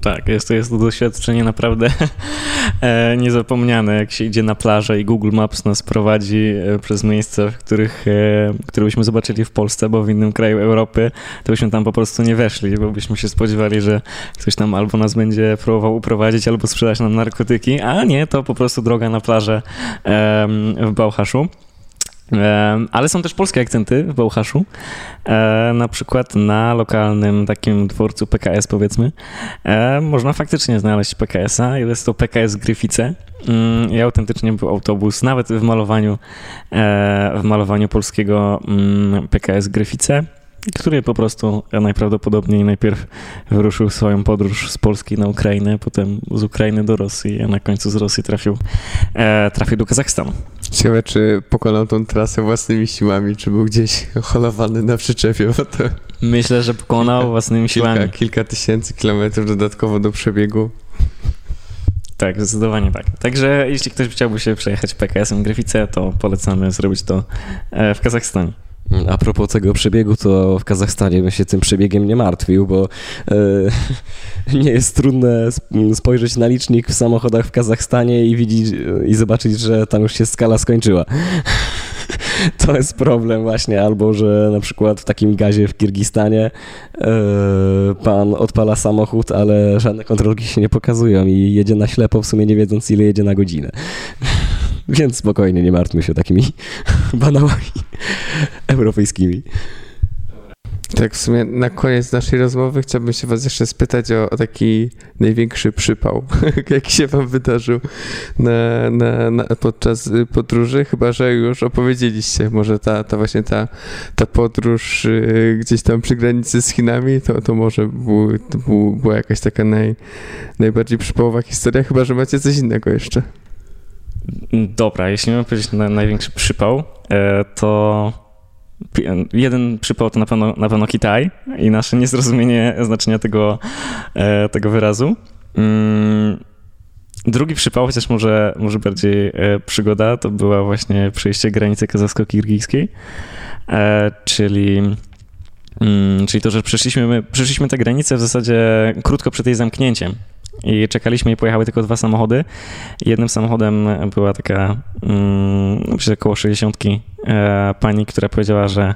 Tak, jest to, jest doświadczenie naprawdę e, niezapomniane, jak się idzie na plażę i Google Maps nas prowadzi e, przez miejsca, w których, które byśmy zobaczyli w Polsce, bo w innym kraju Europy, to byśmy tam po prostu nie weszli, bo byśmy się spodziewali, że ktoś tam albo nas będzie próbował uprowadzić, albo sprzedać nam narkotyki, a nie, to po prostu droga na plażę w Bałchaszu. Ale są też polskie akcenty w Bałchaszu, e, na przykład na lokalnym takim dworcu PKS powiedzmy. E, można faktycznie znaleźć PKS-a, jest to PKS Gryfice. Mm, i autentycznie był autobus, nawet w malowaniu, e, w malowaniu polskiego mm, PKS Gryfice który po prostu najprawdopodobniej najpierw wyruszył swoją podróż z Polski na Ukrainę, potem z Ukrainy do Rosji, a na końcu z Rosji trafił, e, trafił do Kazachstanu. Ciekawe, czy pokonał tą trasę własnymi siłami, czy był gdzieś holowany na przyczepie, bo to... Myślę, że pokonał własnymi siłami. Kilka, kilka tysięcy kilometrów dodatkowo do przebiegu. Tak, zdecydowanie tak. Także jeśli ktoś chciałby się przejechać PKS-em Gryfice, to polecamy zrobić to e, w Kazachstanie. A propos tego przebiegu, to w Kazachstanie bym się tym przebiegiem nie martwił, bo e, nie jest trudne spojrzeć na licznik w samochodach w Kazachstanie i widzieć i zobaczyć, że tam już się skala skończyła. To jest problem właśnie, albo że na przykład w takim gazie w Kirgistanie e, pan odpala samochód, ale żadne kontrolki się nie pokazują i jedzie na ślepo, w sumie nie wiedząc ile jedzie na godzinę. Więc spokojnie, nie martwmy się takimi banałami europejskimi. Tak, w sumie na koniec naszej rozmowy chciałbym się was jeszcze spytać o, o taki największy przypał, jaki się wam wydarzył na, na, na, podczas podróży, chyba, że już opowiedzieliście, może ta, ta właśnie ta, ta podróż y, gdzieś tam przy granicy z Chinami, to, to może był, to był, była jakaś taka naj, najbardziej przypałowa historia, chyba, że macie coś innego jeszcze. Dobra, jeśli mamy powiedzieć na największy przypał, e, to jeden przypał to na pewno, na pewno Kitaj i nasze niezrozumienie znaczenia tego, e, tego wyrazu. Mm, drugi przypał, chociaż może, może bardziej e, przygoda, to była właśnie przejście granicy kazachsko-kirgijskiej, czyli, mm, czyli to, że przeszliśmy, przeszliśmy tę granicę w zasadzie krótko przed jej zamknięciem. I czekaliśmy i pojechały tylko dwa samochody. Jednym samochodem była taka, mm, myślę, około 60 e, pani, która powiedziała, że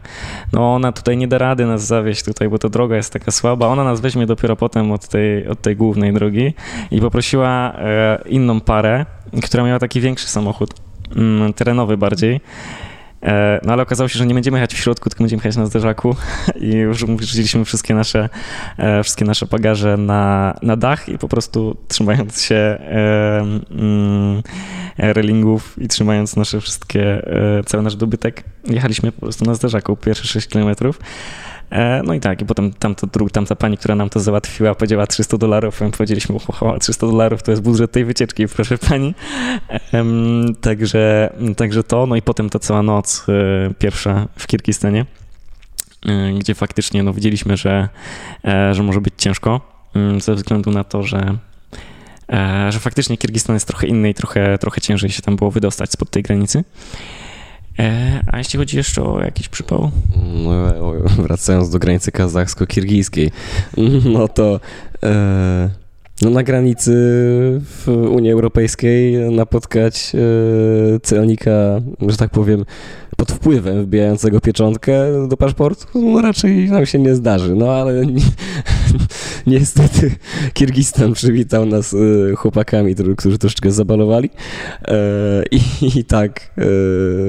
no ona tutaj nie da rady nas zawieźć tutaj, bo ta droga jest taka słaba. Ona nas weźmie dopiero potem od tej, od tej głównej drogi i poprosiła e, inną parę, która miała taki większy samochód, mm, terenowy bardziej. E, no ale okazało się, że nie będziemy jechać w środku, tylko będziemy jechać na zderzaku i już wrzuciliśmy wszystkie nasze, e, wszystkie nasze bagaże na, na dach i po prostu trzymając się e, mm, relingów i trzymając nasze wszystkie, cały nasz dobytek, jechaliśmy po prostu na zderzaku pierwsze 6 kilometrów. E, no i tak, i potem tamta, tamta pani, która nam to załatwiła, powiedziała 300 dolarów, my powiedzieliśmy, oho, 300 dolarów to jest budżet tej wycieczki, proszę pani. Także, także to, no i potem ta cała noc e, pierwsza w Kirgistanie, e, gdzie faktycznie no, widzieliśmy, że, że może być ciężko, mm, ze względu na to, że że faktycznie Kirgistan jest trochę inny i trochę, trochę ciężej się tam było wydostać spod tej granicy. E, a jeśli chodzi jeszcze o jakiś przypał? No, wracając do granicy kazachsko-kirgijskiej, no to e, no na granicy w Unii Europejskiej napotkać e, celnika, że tak powiem, pod wpływem wbijającego pieczątkę do paszportu, no raczej nam się nie zdarzy. No ale ni niestety Kirgistan przywitał nas y, chłopakami, którzy troszeczkę zabalowali e, i, tak e,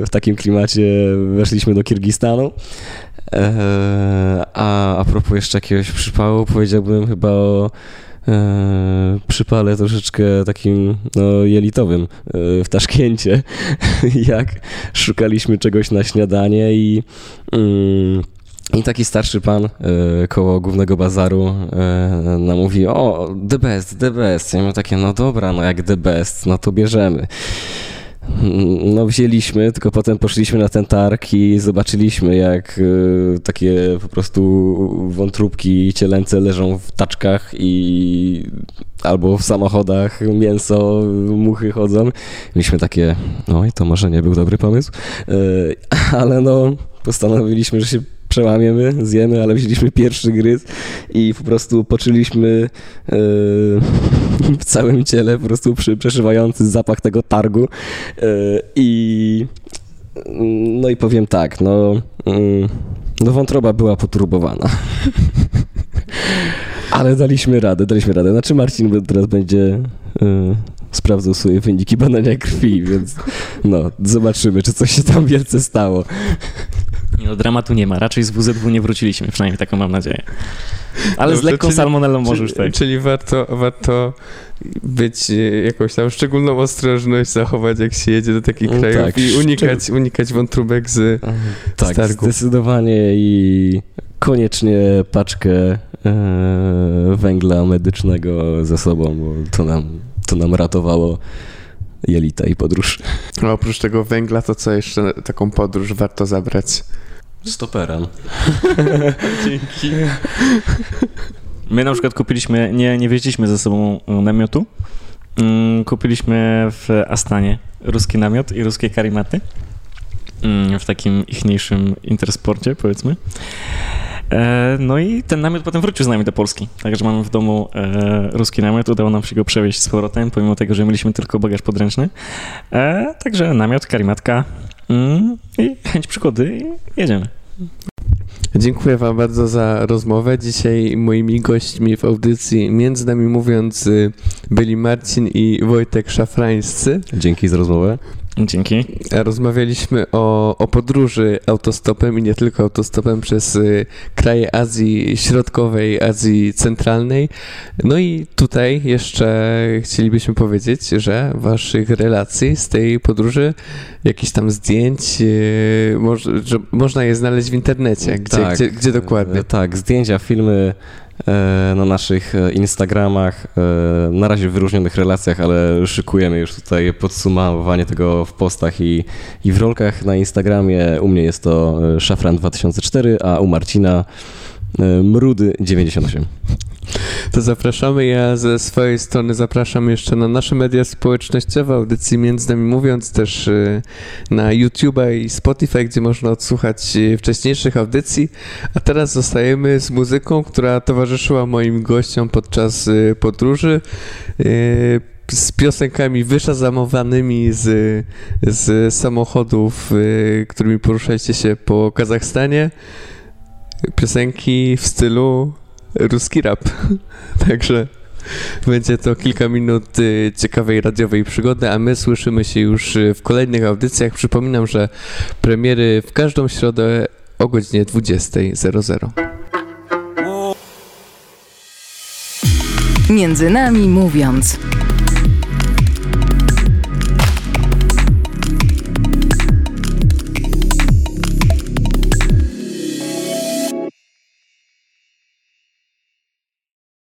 w takim klimacie weszliśmy do Kirgistanu. E, a a propos jeszcze jakiegoś przypału, powiedziałbym chyba o e, przypale troszeczkę takim no, jelitowym e, w Taszkencie, jak szukaliśmy czegoś na śniadanie i mm, I taki starszy pan e, koło głównego bazaru nam mówi, o, the best, the best. Ja mówię takie, no dobra, no jak the best, no to bierzemy. No wzięliśmy, tylko potem poszliśmy na ten targ i zobaczyliśmy, jak e, takie po prostu wątróbki cielęce leżą w taczkach i albo w samochodach mięso, muchy chodzą. Mieliśmy takie, oj, to może nie był dobry pomysł, e, ale no postanowiliśmy, że się przełamiemy, zjemy, ale wzięliśmy pierwszy gryz i po prostu poczuliśmy yy, w całym ciele po prostu przeszywający zapach tego targu yy, i no i powiem tak, no, yy, no wątroba była poturbowana. ale daliśmy radę, daliśmy radę. Znaczy Marcin teraz będzie yy, sprawdzał swoje wyniki badania krwi, więc no, zobaczymy, czy coś się tam wielce stało. Nie, no, dramatu nie ma. Raczej z WZW nie wróciliśmy, przynajmniej taką mam nadzieję. Ale Dobrze, z lekką czyli- salmonellą może już czyli, tak. czyli warto, warto być e, jakąś tam szczególną ostrożność zachować, jak się jedzie do takich Mm, krajów tak, i szczeg- unikać, unikać wątróbek z... Tak, z targu. zdecydowanie i koniecznie paczkę e, węgla medycznego ze sobą, bo to nam, to nam ratowało jelita i podróż. A oprócz tego węgla, to co jeszcze taką podróż warto zabrać? Stoperan. Dzięki. My na przykład kupiliśmy, nie, nie wieźliśmy ze sobą e, namiotu. Mm, Kupiliśmy w Astanie ruski namiot i ruskie karimaty. Mm, W takim ichniejszym intersporcie, powiedzmy. E, No i ten namiot potem wrócił z nami do Polski. Także mamy w domu e, ruski namiot. Udało nam się go przewieźć z powrotem, pomimo tego, że mieliśmy tylko bagaż podręczny. E, Także namiot, karimatka mm, i chęć przygody i jedziemy. Dziękuję Wam bardzo za rozmowę. Dzisiaj moimi gośćmi w audycji, między nami mówiąc, y, byli Marcin i Wojtek Szafrańscy. Dzięki za rozmowę. Dzięki. A Rozmawialiśmy o, o podróży autostopem i nie tylko autostopem przez y, kraje Azji Środkowej, Azji Centralnej. No i tutaj jeszcze chcielibyśmy powiedzieć, że Waszych relacji z tej podróży, jakichś tam zdjęć, y, moż, że można je znaleźć w internecie. Gdzie, Tak, gdzie, gdzie dokładnie? e, Tak, zdjęcia, filmy e, na naszych e, Instagramach, e, na razie w wyróżnionych relacjach, ale szykujemy już tutaj podsumowanie tego w postach i, i w rolkach na Instagramie. U mnie jest to e, Szafran2004, a u Marcina e, Mrudy98. To zapraszamy. Ja ze swojej strony zapraszam jeszcze na nasze media społecznościowe, audycji między nami mówiąc, też y, na YouTube'a i Spotify, gdzie można odsłuchać y, wcześniejszych audycji. A teraz zostajemy z muzyką, która towarzyszyła moim gościom podczas y, podróży. Z piosenkami wyszazamowanymi z, z samochodów, którymi poruszaliście się po Kazachstanie. Piosenki w stylu ruski rap. Także będzie to kilka minut y, ciekawej radiowej przygody, a my słyszymy się już y, w kolejnych audycjach. Przypominam, że premiery w każdą środę o godzinie 20.00. Między nami mówiąc.